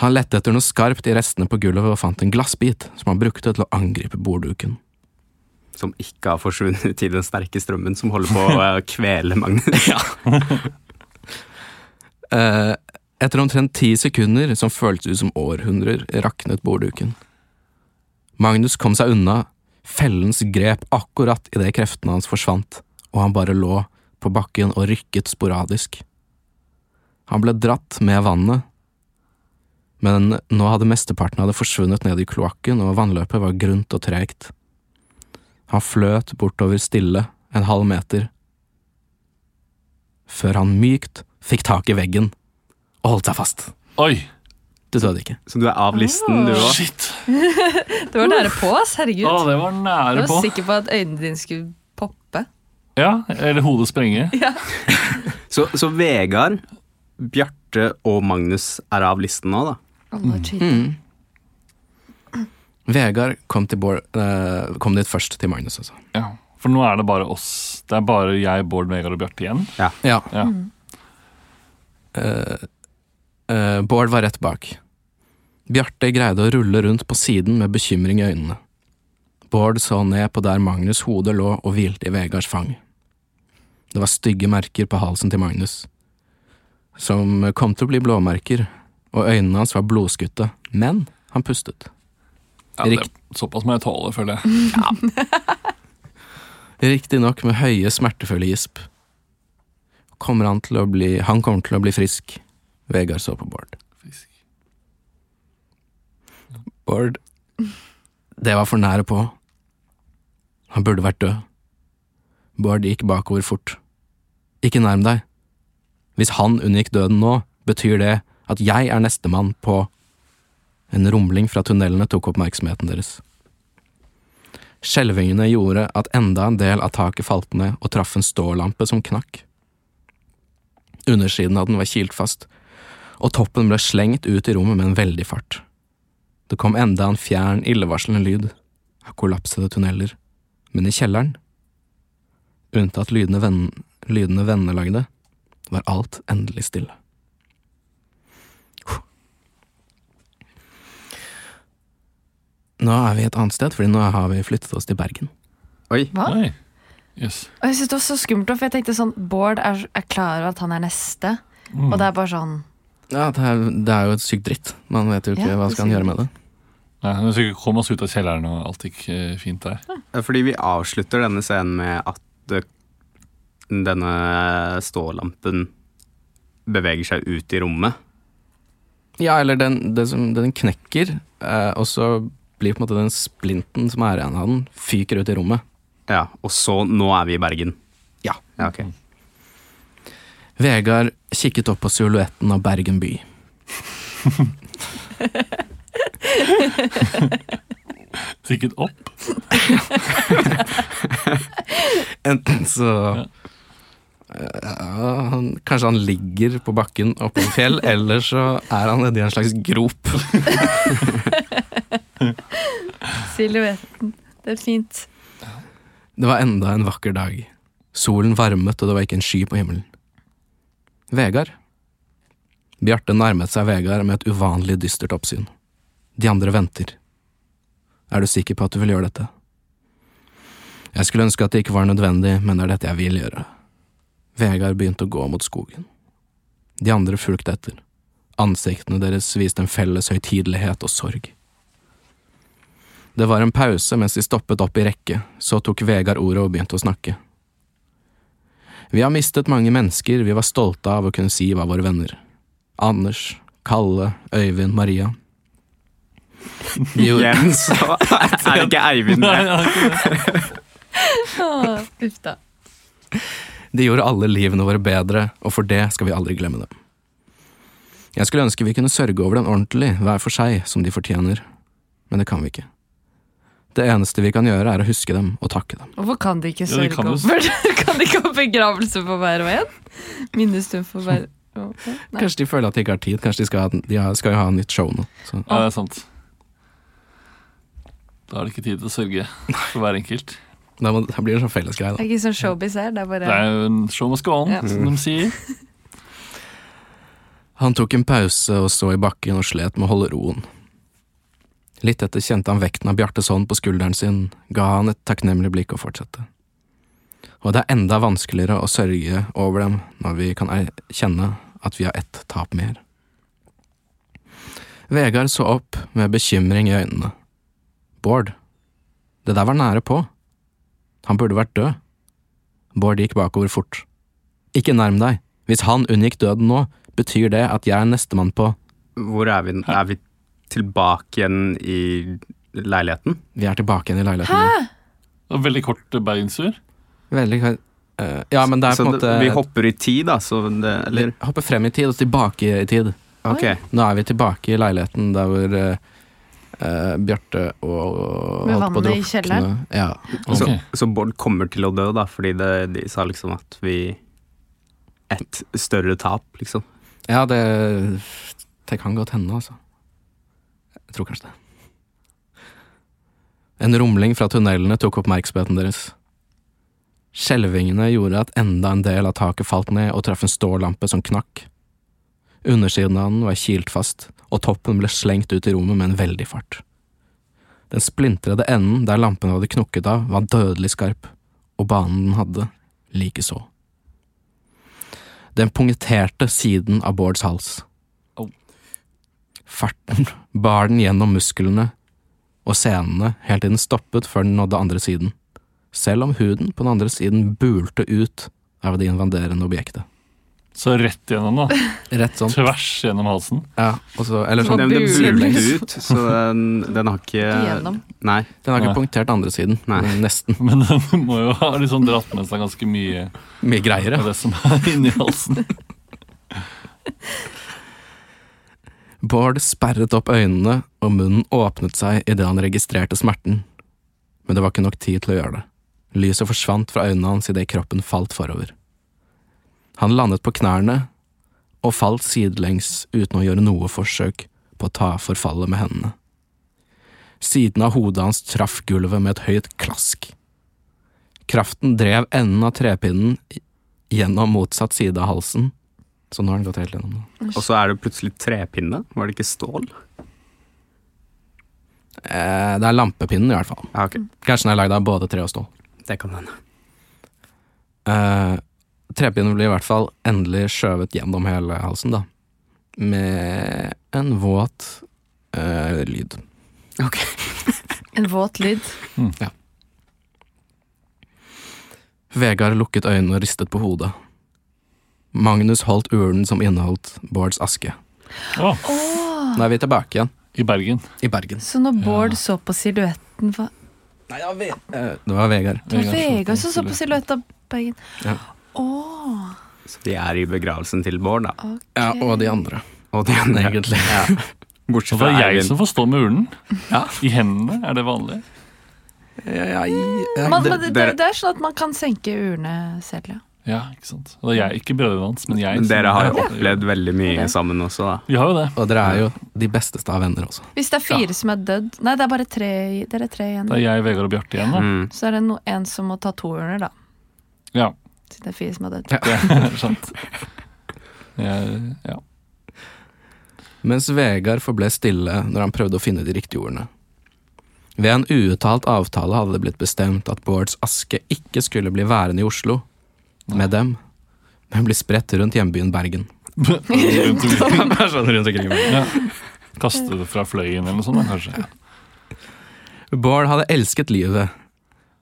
S1: Han lette etter noe skarpt i restene på gulvet og fant en glassbit som han brukte til å angripe bordduken.
S3: Som ikke har forsvunnet i den sterke strømmen som holder på å *laughs* kvele Magnus. *laughs*
S1: Eh, etter omtrent ti sekunder, som føltes ut som århundrer, raknet bordduken. Magnus kom seg unna, fellens grep akkurat idet kreftene hans forsvant, og han bare lå på bakken og rykket sporadisk. Han ble dratt med vannet, men nå hadde mesteparten av det forsvunnet ned i kloakken, og vannløpet var grunt og tregt. Han fløt bortover stille, en halv meter, før han mykt fikk tak i veggen og holdt seg fast.
S4: Oi!
S1: Du så det ikke.
S3: Så du er av listen, du òg.
S4: Shit! *laughs*
S2: Det var nære på, ass. Herregud.
S4: Å, det var nære
S2: Jeg
S4: nære
S2: var
S4: på.
S2: sikker på at øynene dine skulle poppe.
S4: Ja, Eller hodet sprenge. *laughs*
S2: Ja.
S3: Så, så Vegard, Bjarte og Magnus er av listen nå, da?
S2: Alle cheater.
S1: Mm. Vegard kom, til Bård, eh, kom dit først til Magnus, altså.
S4: Ja. For nå er det bare oss. Det er bare jeg, Bård, Vegard og Bjarte igjen.
S1: Ja.
S4: Ja.
S1: Eh, eh, Bård var rett bak. Bjarte greide å rulle rundt på siden med bekymring i øynene. Bård så ned på der Magnus' hode lå og hvilte i Vegards fang. Det var stygge merker på halsen til Magnus, som kom til å bli blåmerker, og øynene hans var blodskutte, men han pustet.
S4: Ja, det, såpass må jeg tåle, føler jeg.
S1: Riktignok med høye, smertefulle gisp. kommer han til å bli Han kommer til å bli frisk. Vegard så på Bård.
S4: Frisk.
S1: Bård, det var for nære på. Han burde vært død. Bård gikk bakover fort. Ikke nærm deg. Hvis han unngikk døden nå, betyr det at jeg er nestemann på En rumling fra tunnelene tok oppmerksomheten deres. Skjelvingene gjorde at enda en del av taket falt ned og traff en stålampe som knakk. Undersiden av den var kilt fast, og toppen ble slengt ut i rommet med en veldig fart. Det kom enda en fjern, illevarslende lyd av kollapsede tunneler, men i kjelleren, unntatt lydene, venn, lydene vennene lagde, var alt endelig stille. Nå er vi et annet sted, fordi nå har vi flyttet oss til Bergen.
S3: Oi.
S2: Hva?
S4: Oi. Yes.
S2: Og jeg synes det var så skummelt, for jeg tenkte sånn Bård er, er klar over at han er neste,
S4: Mm.
S2: og det er bare sånn
S1: Ja, det er, det er jo et sykt dritt. Man vet jo ikke
S2: Ja,
S1: hva skal han gjøre med det.
S4: Ja, men så kom oss ut av kjelleren, og alt gikk eh, fint der.
S3: Ja, Fordi vi avslutter denne scenen med at denne stålampen beveger seg ut i rommet.
S1: Ja, eller den, det som, den knekker, eh, og så blir på en måte den splinten som er igjen av den, fyker ut i rommet.
S3: Ja, Og så Nå er vi i Bergen.
S1: Ja.
S3: Ja, ok.
S1: Vegard kikket opp på silhuetten av Bergen by. *laughs*
S4: Kikket opp. *laughs*
S1: Enten så ja, han, Kanskje han ligger på bakken oppe på fjell, *laughs* eller så er han nedi en slags grop.
S2: Silhuetten. Det er fint.
S1: Det var enda en vakker dag. Solen varmet, og det var ikke en sky på himmelen. Vegard? Bjarte nærmet seg Vegard med et uvanlig dystert oppsyn. De andre venter. Er du sikker på at du vil gjøre dette? Jeg skulle ønske at det ikke var nødvendig, men det er dette jeg vil gjøre. Vegard begynte å gå mot skogen. De andre fulgte etter. Ansiktene deres viste en felles høytidelighet og sorg. Det var en pause mens de stoppet opp i rekke, så tok Vegard ordet og begynte å snakke. Vi har mistet mange mennesker vi var stolte av å kunne si var våre venner. Anders, Kalle, Øyvind, Maria. Jo.
S3: Igjen så er det ikke Eivind med.
S2: Uff da.
S1: de gjorde alle livene våre bedre, og for det skal vi aldri glemme dem. Jeg skulle ønske vi kunne sørge over den ordentlig, hver for seg, som de fortjener, men det kan vi ikke. Det eneste vi kan gjøre, er å huske dem og takke dem.
S2: Hvorfor kan de ikke
S4: Ja, de
S2: sørge
S4: kan jo-
S2: over *laughs* Kan de ikke ha begravelse for hver og en? Minnestund for hver *laughs* en?
S1: Kanskje de føler at de ikke har tid, kanskje de skal, ha, de skal jo ha nytt show nå. Så.
S4: Ja, det er sant. Da er det ikke tid til å sørge for hver enkelt. *laughs*
S1: Da, må, da blir det sånn fellesgreie,
S2: Det er ikke sånn showbiz her, det er bare
S4: Det er jo en show must go on,
S2: Ja.
S4: som de sier.
S1: Han tok en pause og så i bakken og slet med å holde roen. Litt etter kjente han vekten av Bjartes hånd på skulderen sin, ga han et takknemlig blikk og fortsatte. Og det er enda vanskeligere å sørge over dem når vi kan kjenne at vi har ett tap mer. Vegard så opp med bekymring i øynene. Bård, det der var nære på. Han burde vært død. Bård gikk bakover fort. Ikke nærm deg. Hvis han unngikk døden nå, betyr det at jeg er nestemann på
S3: Hvor er vi? Er vi tilbake igjen i leiligheten?
S1: Vi er tilbake igjen i leiligheten nå.
S4: Og veldig kort beinsur
S1: Veldig eh, Ja, men det er
S3: Så
S1: på en måte
S3: vi hopper i tid, da, så det Eller
S1: Hopper frem i tid og tilbake i tid.
S3: Ok.
S1: Nå er vi tilbake i leiligheten der hvor eh, eh, Bjarte og, og
S2: Med
S1: holdt på å
S2: vannet i
S1: drukne.
S2: kjelleren?
S1: Ja.
S3: Så,
S4: Ok.
S3: så Bård kommer til å dø, da, fordi det, de sa liksom at vi Et større tap, liksom.
S1: ja, det Det kan godt hende, altså. Jeg tror kanskje det. En rumling fra tunnelene tok oppmerksomheten deres. Skjelvingene gjorde at enda en del av taket falt ned og traff en stålampe som knakk. Undersiden av den var kilt fast, og toppen ble slengt ut i rommet med en veldig fart. Den splintrede enden der lampen hadde knukket av, var dødelig skarp, og banen den hadde, likeså. Den punkterte siden av Bårds hals. Farten bar den gjennom musklene og senene helt til den stoppet før den nådde andre siden, selv om huden på den andre siden bulte ut av det invaderende objektet.
S4: Så rett gjennom, da. *laughs*
S1: Rett sånn.
S4: Tvers gjennom halsen.
S1: Ja, og så, eller sånn.
S3: Den, den bulte ut, så den, den har ikke. Nei.
S1: Den har ikke
S4: Nei.
S1: punktert andre siden.
S3: Nei.
S1: Nesten. *laughs*
S4: Men den må jo ha liksom dratt med seg ganske mye
S1: Mye greiere.
S4: av det som er inni halsen. *laughs*
S1: Bård sperret opp øynene, og munnen åpnet seg idet han registrerte smerten. Men det var ikke nok tid til å gjøre det. Lyset forsvant fra øynene hans idet kroppen falt forover. Han landet på knærne og falt sidelengs uten å gjøre noe forsøk på å ta forfallet med hendene. Siden av hodet hans traff gulvet med et høyt klask. Kraften drev enden av trepinnen gjennom motsatt side av halsen, så nå har den gått helt gjennom.
S3: Og så er det plutselig trepinne. Var det ikke stål?
S1: Eh, det er lampepinnen, i hvert fall.
S3: Ja, okay.
S1: Kanskje den er lagd av både tre og stål.
S3: Det kan hende.
S1: Eh, trepinnen blir i hvert fall endelig skjøvet gjennom hele halsen, da. Med en våt eh, lyd.
S3: Ok. *laughs*
S2: En våt lyd.
S1: Ja Vegard lukket øynene og ristet på hodet. Magnus holdt urnen som inneholdt Bårds aske.
S4: Å,
S1: Nå er vi tilbake igjen,
S4: I Bergen.
S1: i Bergen.
S2: Så når Bård så på silhuetten hva-
S1: Eh, det var Vegard.
S2: Det var
S4: Vegard så
S2: Vegard
S4: på
S2: som så på silhuetten av Bergen.
S1: Ja.
S2: Oh.
S3: Så de er i begravelsen til Bård, da.
S2: Okay.
S1: Ja, og de andre,
S3: Og de andre.
S1: egentlig.
S3: Ja. *laughs* Bortsett fra
S4: det er jeg
S3: Eivind.
S4: som får stå med urnen.
S1: Ja.
S4: I hendene, er det vanlig?
S1: Ja, ja, ja,
S2: Man,
S1: det-
S2: det, det, er sånn at man kan senke urene selv, ja.
S4: Ja, ikke sant. Og det er jeg, ikke brødrene hans, men jeg.
S3: Men dere har jo
S4: Ja.
S3: opplevd veldig mye
S2: Ja.
S3: sammen også, da.
S4: Vi har jo det.
S1: Og dere er jo de besteste av venner også.
S2: Hvis det er fire som er dødd Nei, det er bare tre, dere er tre igjen.
S4: Det er jeg, Vegard og Bjarte igjen, da.
S3: Mm.
S2: Så er det no, en som må ta to urner, da.
S4: Ja,
S2: Siden det er fire som er dødd. *laughs*
S4: det er sant. Jeg, ja.
S1: Mens Vegard forble stille når han prøvde å finne de riktige ordene. Ved en uuttalt avtale hadde det blitt bestemt at Bårds aske ikke skulle bli værende i Oslo med dem, men blir spredt rundt hjembyen Bergen. *laughs*
S4: Rundt omkring.
S1: Rundt omkring.
S4: Ja. Kaste det fra fløyen eller noe sånt, kanskje. kanskje.
S1: Bård hadde elsket livet,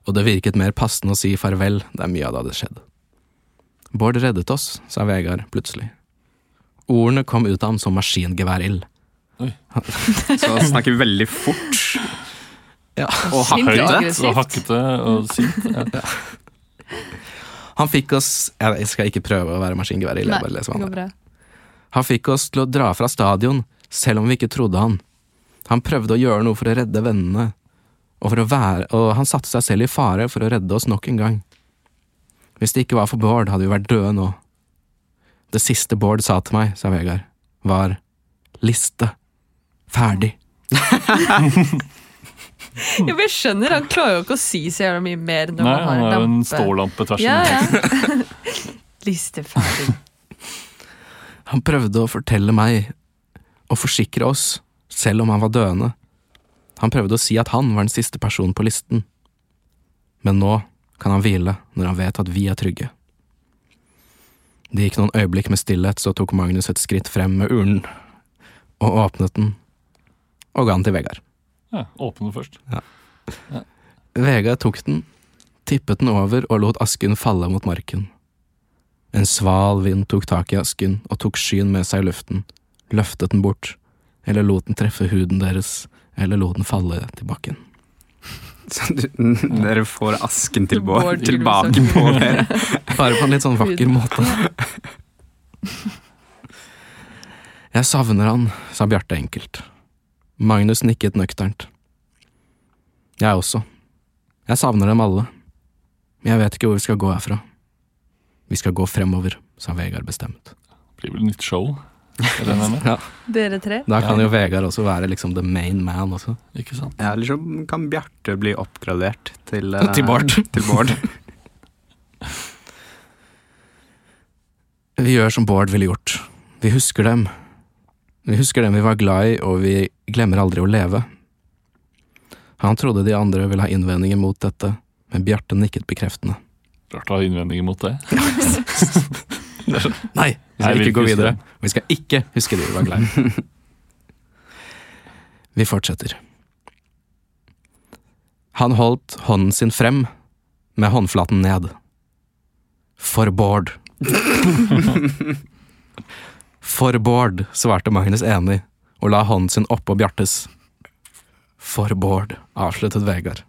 S1: og det virket mer passende å si farvel der mye av det hadde skjedd. Bård reddet oss, sa Vegard plutselig. Ordene kom ut av ham som maskingeværild. *laughs*
S3: Så han snakker veldig fort.
S1: Ja.
S3: Og hakkete.
S4: Og hakkete og sint. Ja.
S1: Han fikk oss Jeg skal ikke prøve å være leser hva
S2: det
S1: han. Han fikk oss til å dra fra stadion, selv om vi ikke trodde han. Han prøvde å gjøre noe for å redde vennene, og, for å være, og han satte seg selv i fare for å redde oss nok en gang. Hvis det ikke var for Bård, hadde vi vært døde nå. Det siste Bård sa til meg, sa Vegard, var liste. Ferdig. *laughs* *laughs*
S2: Jeg skjønner, han klarer jo ikke å si så jævla mye mer når
S4: Nei,
S2: man har
S4: han
S2: en
S4: er jo en stålampe tvers igjennom.
S2: ja. ja. *laughs* ferdig. *laughs*
S1: Han prøvde å fortelle meg og forsikre oss, selv om han var døende. Han prøvde å si at han var den siste personen på listen. Men nå kan han hvile når han vet at vi er trygge. Det gikk noen øyeblikk med stillhet, så tok Magnus et skritt frem med urnen, og åpnet den, og ga den til Vegard.
S4: Ja, åpne først.
S1: Vegard tok den, tippet den over og lot asken falle mot marken. En sval vind tok tak i asken og tok skyen med seg i luften, løftet den bort, eller lot den treffe huden deres, eller lot den falle til bakken. *laughs*
S3: Så du, dere får asken til Bård
S2: Bård
S3: tilbake på *laughs* dere.
S1: Bare på en litt sånn vakker måte. *laughs* Jeg savner han, sa Bjarte enkelt. Magnus nikket nøkternt. Jeg også. Jeg savner dem alle. Men jeg vet ikke hvor vi skal gå herfra. Vi skal gå fremover, sa Vegard bestemt.
S4: Blir vel nytt show. Det? *laughs*
S1: Ja,
S2: Dere tre?
S1: Da kan jo Vegard også være liksom the main man også.
S4: Ikke sant?
S3: Ja, eller så kan Bjarte bli oppgradert til uh, *laughs*
S1: Til Bård.
S3: Til Bård. *laughs*
S1: Vi gjør som Bård ville gjort. Vi husker dem. Vi husker dem vi var glad i, og vi glemmer aldri å leve. Han trodde de andre ville ha innvendinger mot dette, men Bjarte nikket bekreftende.
S4: Rart å ha innvendinger mot det. *laughs*
S1: Nei, vi
S4: Nei,
S1: skal
S4: vi
S1: ikke gå videre.
S4: det.
S1: Vi skal ikke huske det vi var glad i. *laughs* Vi fortsetter. Han holdt hånden sin frem, med håndflaten ned. For Bård, *laughs* For Bård, svarte Magnus enig, og la hånden sin oppå Bjartes. For Bård, avsluttet Vegard.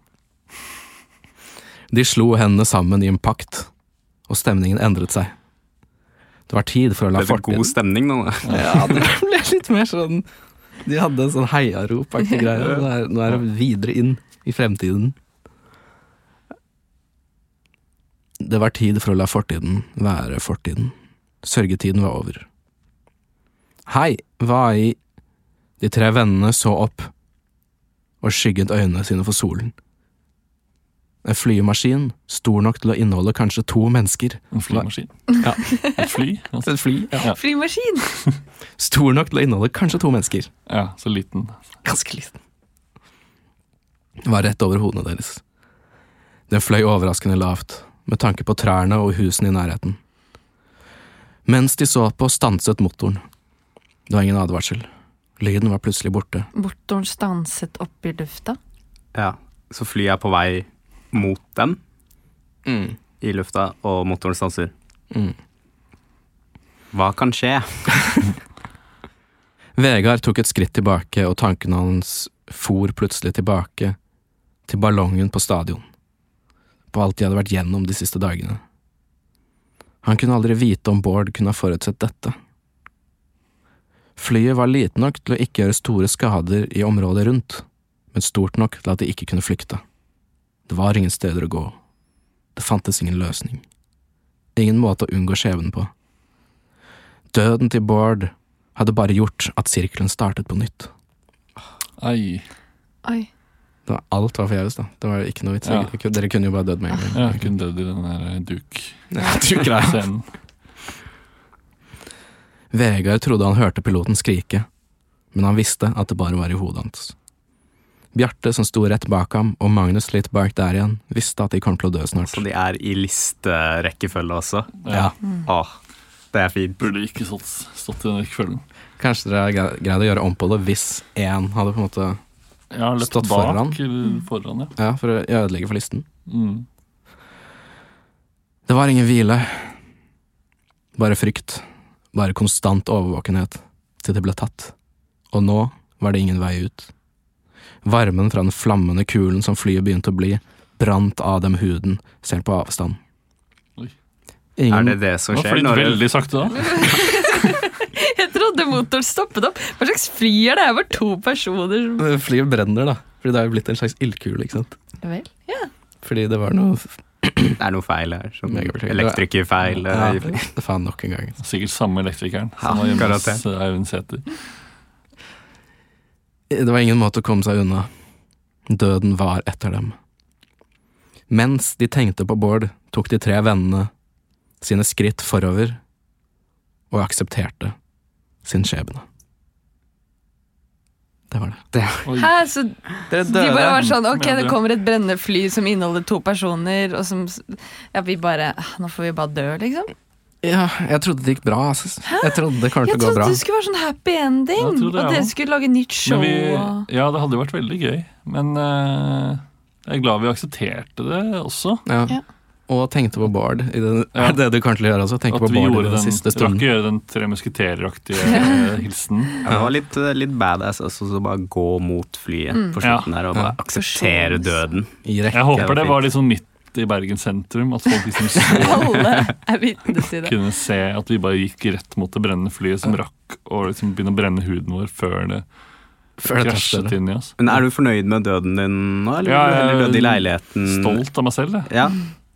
S1: De slo hendene sammen i en pakt, og stemningen endret seg. Det var tid for å la fortiden
S3: Det er god stemning nå. da.
S1: Ja, det ble litt mer sånn De hadde en sånn heiarop-aktig greie. Nå er det videre inn i fremtiden. Det var tid for å la fortiden være fortiden. Sørgetiden var over. Hei, hva i De tre vennene så opp og skygget øynene sine for solen. En flymaskin, stor nok til å inneholde kanskje to mennesker.
S4: En flymaskin.
S1: Ja. *laughs*
S4: Et fly. Altså.
S1: Et fly, ja.
S2: Flymaskin! *laughs*
S1: Stor nok til å inneholde kanskje to mennesker.
S4: Ja, så liten.
S1: Ganske liten. Det Var rett over hodene deres. Den fløy overraskende lavt, med tanke på trærne og husene i nærheten. Mens de så på, stanset motoren. Det var ingen advarsel. Lyden var plutselig borte.
S2: Motoren stanset opp i lufta.
S3: Ja. Så flyet er på vei mot dem i lufta, og motoren stanser.
S1: Mm.
S3: Hva kan skje? *laughs*
S1: Vegard tok et skritt tilbake, og tankene hans for plutselig tilbake til ballongen på stadion, på alt de hadde vært gjennom de siste dagene. Han kunne aldri vite om Bård kunne ha forutsett dette. Flyet var lite nok til å ikke gjøre store skader i området rundt, men stort nok til at de ikke kunne flykte. Det var ingen steder å gå. Det fantes ingen løsning. Ingen måte å unngå skjebnen på. Døden til Bård hadde bare gjort at sirkelen startet på nytt.
S4: Ai.
S2: Oi.
S1: Det var, alt var forgjeves, da. Det var ikke noe vits.
S4: Ja.
S1: Dere kunne jo bare dødd med en gang.
S4: Ja, jeg kunne dødd i den der eh, duk-scenen. *laughs*
S1: Ja, du greier. Vegard trodde han hørte piloten skrike, men han visste at det bare var i hodet hans. Bjarte, som sto rett bak ham, og Magnus litt bak der igjen, visste at de kom til å dø snart.
S3: Så de er i listerekkefølge også?
S1: Ja,
S3: Åh, det er fint.
S4: Burde ikke stått, stått i den rekkefølgen.
S1: Kanskje dere har greid å gjøre om på det hvis én hadde på en måte
S4: ja,
S1: Stått
S4: bak
S1: foran.
S4: foran, ja.
S1: Ja, for å ødelegge for listen.
S4: Mm.
S1: Det var ingen hvile. Bare frykt. Bare konstant overvåkenhet til det ble tatt. Og nå var det ingen vei ut. Varmen fra den flammende kulen som flyet begynte å bli, brant av dem huden, selv på avstand.
S4: Oi.
S3: Er det det som
S4: Det var
S3: skjer
S4: flydd veldig sakte da. *laughs*
S2: Jeg trodde motoren stoppet opp. Hva slags fly er det? Det er bare to personer. som-
S1: Flyet brenner, da. Fordi det er jo blitt en slags ildkule, ikke sant.
S2: Vel, ja.
S1: Fordi det var noe *clears throat*
S3: Det er noe feil her. Sånn elektrikerfeil.
S1: Ja,
S3: eh,
S1: det faen nok en gang.
S4: Sikkert samme elektrikeren som var hjemme hos Eivind Sæther.
S1: Det var ingen måte å komme seg unna. Døden var etter dem. Mens de tenkte på Bård, tok de tre vennene sine skritt forover og aksepterte sin skjebne. Det var det.
S4: Oi.
S2: Hæ, så
S1: Dere
S2: de bare var sånn Ok, det kommer et brennende fly som inneholder to personer, og som Ja, vi bare «Ah, Nå får vi bare dø, liksom.
S1: Ja, jeg trodde det gikk bra. Altså. Jeg trodde det kom til
S2: Jeg
S1: å gå
S2: trodde det skulle være sånn happy ending,
S4: jeg
S2: og dere skulle lage nytt show.
S4: Vi, ja, det hadde jo vært veldig gøy. Men uh, jeg er glad vi aksepterte det også.
S1: Ja.
S2: Ja.
S1: Og tenkte på Bård. I den,
S4: Ja.
S1: Er det det du kanskje gjør? Altså? Tenke
S4: At
S1: på
S4: vi
S1: Bård i
S4: gjorde
S1: den
S4: den,
S1: siste
S4: rakk
S1: stunden.
S4: å gjøre den tre musketereraktige eh, hilsen. *laughs*
S3: Ja, det var litt, eh, litt badass også, så bare gå mot flyet
S2: Mm.
S3: på slutten her og bare
S1: Ja.
S3: akseptere døden.
S1: I rekke.
S4: Jeg håper det var litt sånn midt i Bergen sentrum. At folk liksom så, *laughs*
S2: Alle er
S4: kunne se at vi bare gikk rett mot det brennende flyet som rakk å liksom begynne å brenne huden vår før det
S1: Før det
S4: krasjet inn i oss.
S3: Men er du fornøyd med døden din nå, eller
S4: Ja,
S3: vil du
S4: jeg er
S3: døde i leiligheten?
S4: Stolt av meg selv, det.
S3: Ja,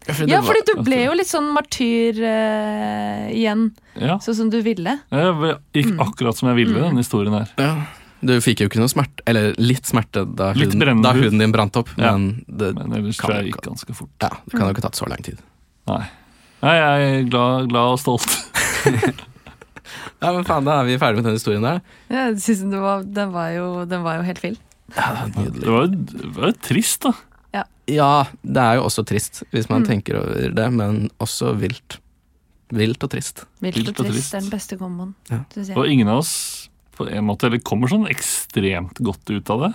S2: Ja, fordi du ble jo litt sånn martyr uh, igjen,
S4: Ja.
S2: sånn som du ville.
S4: Jeg gikk
S2: Mm.
S4: akkurat som jeg ville,
S2: Mm.
S4: den historien her.
S1: Ja. Du fikk jo ikke noe smerte, eller litt smerte da huden, da huden din brant opp,
S4: Ja.
S1: men det,
S4: Men ellers
S1: Kan
S4: tror jeg gikk ganske fort.
S1: ja, det kan jo ikke ha tatt så lang tid.
S4: Nei. Nei, jeg er glad, glad og stolt. *laughs*
S1: Ja, men faen, Da er vi ferdig med den historien der.
S2: Ja, jeg synes den, var, den, var jo, den var jo helt vill.
S1: Ja, det
S4: Det var, jo- det var jo trist, da.
S1: Ja, det er jo også trist, hvis man
S2: Mm.
S1: tenker over det, men også vilt. Vilt og trist.
S2: Vilt og
S4: og
S2: trist er den beste komboen,
S1: Ja.
S4: Og ingen av oss på en måte, eller kommer sånn ekstremt godt ut av det.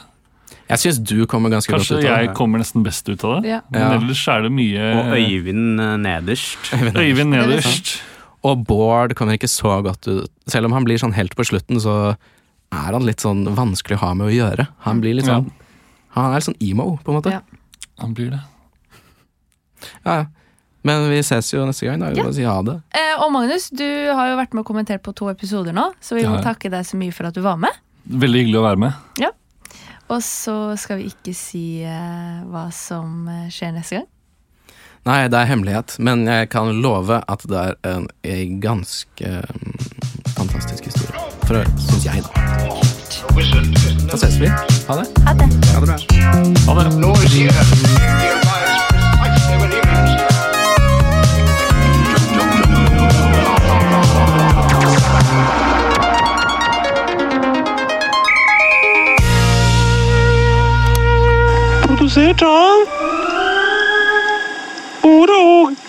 S1: Jeg syns du kommer ganske
S4: Kanskje
S1: godt ut av det.
S4: Kanskje jeg kommer nesten best ut av det.
S2: Ja.
S4: Men
S1: Ja.
S4: ellers er det mye
S3: og Øyvind eh, nederst. *laughs*
S1: Øyvind.
S4: Øyvind
S2: er
S4: nederst.
S1: Og Bård kommer ikke så godt ut. Selv om han blir sånn helt på slutten, så er han litt sånn vanskelig å ha med å gjøre. Han blir litt
S4: Ja.
S1: sånn Han er litt sånn emo, på en måte.
S2: Ja.
S4: Han blir det.
S1: Ja, ja. Men vi ses jo neste gang. Da. Vi
S2: Ja.
S1: bare si ha det.
S2: Eh, og Magnus, du har jo vært med og kommentert på to episoder nå, så vi
S4: Det
S2: må
S4: har jeg.
S2: takke deg så mye for at du var med.
S4: Veldig hyggelig å være med.
S2: Og så skal vi ikke si eh, hva som eh, skjer neste gang.
S1: Nei, det er hemmelighet, men jeg kan love at det er en, en ganske mm, fantastisk historie. For syns jeg, da. Da ses vi. Ha det.
S2: Ha det.
S1: Ha det bra.
S4: Ha det.
S5: Produsert av Ord og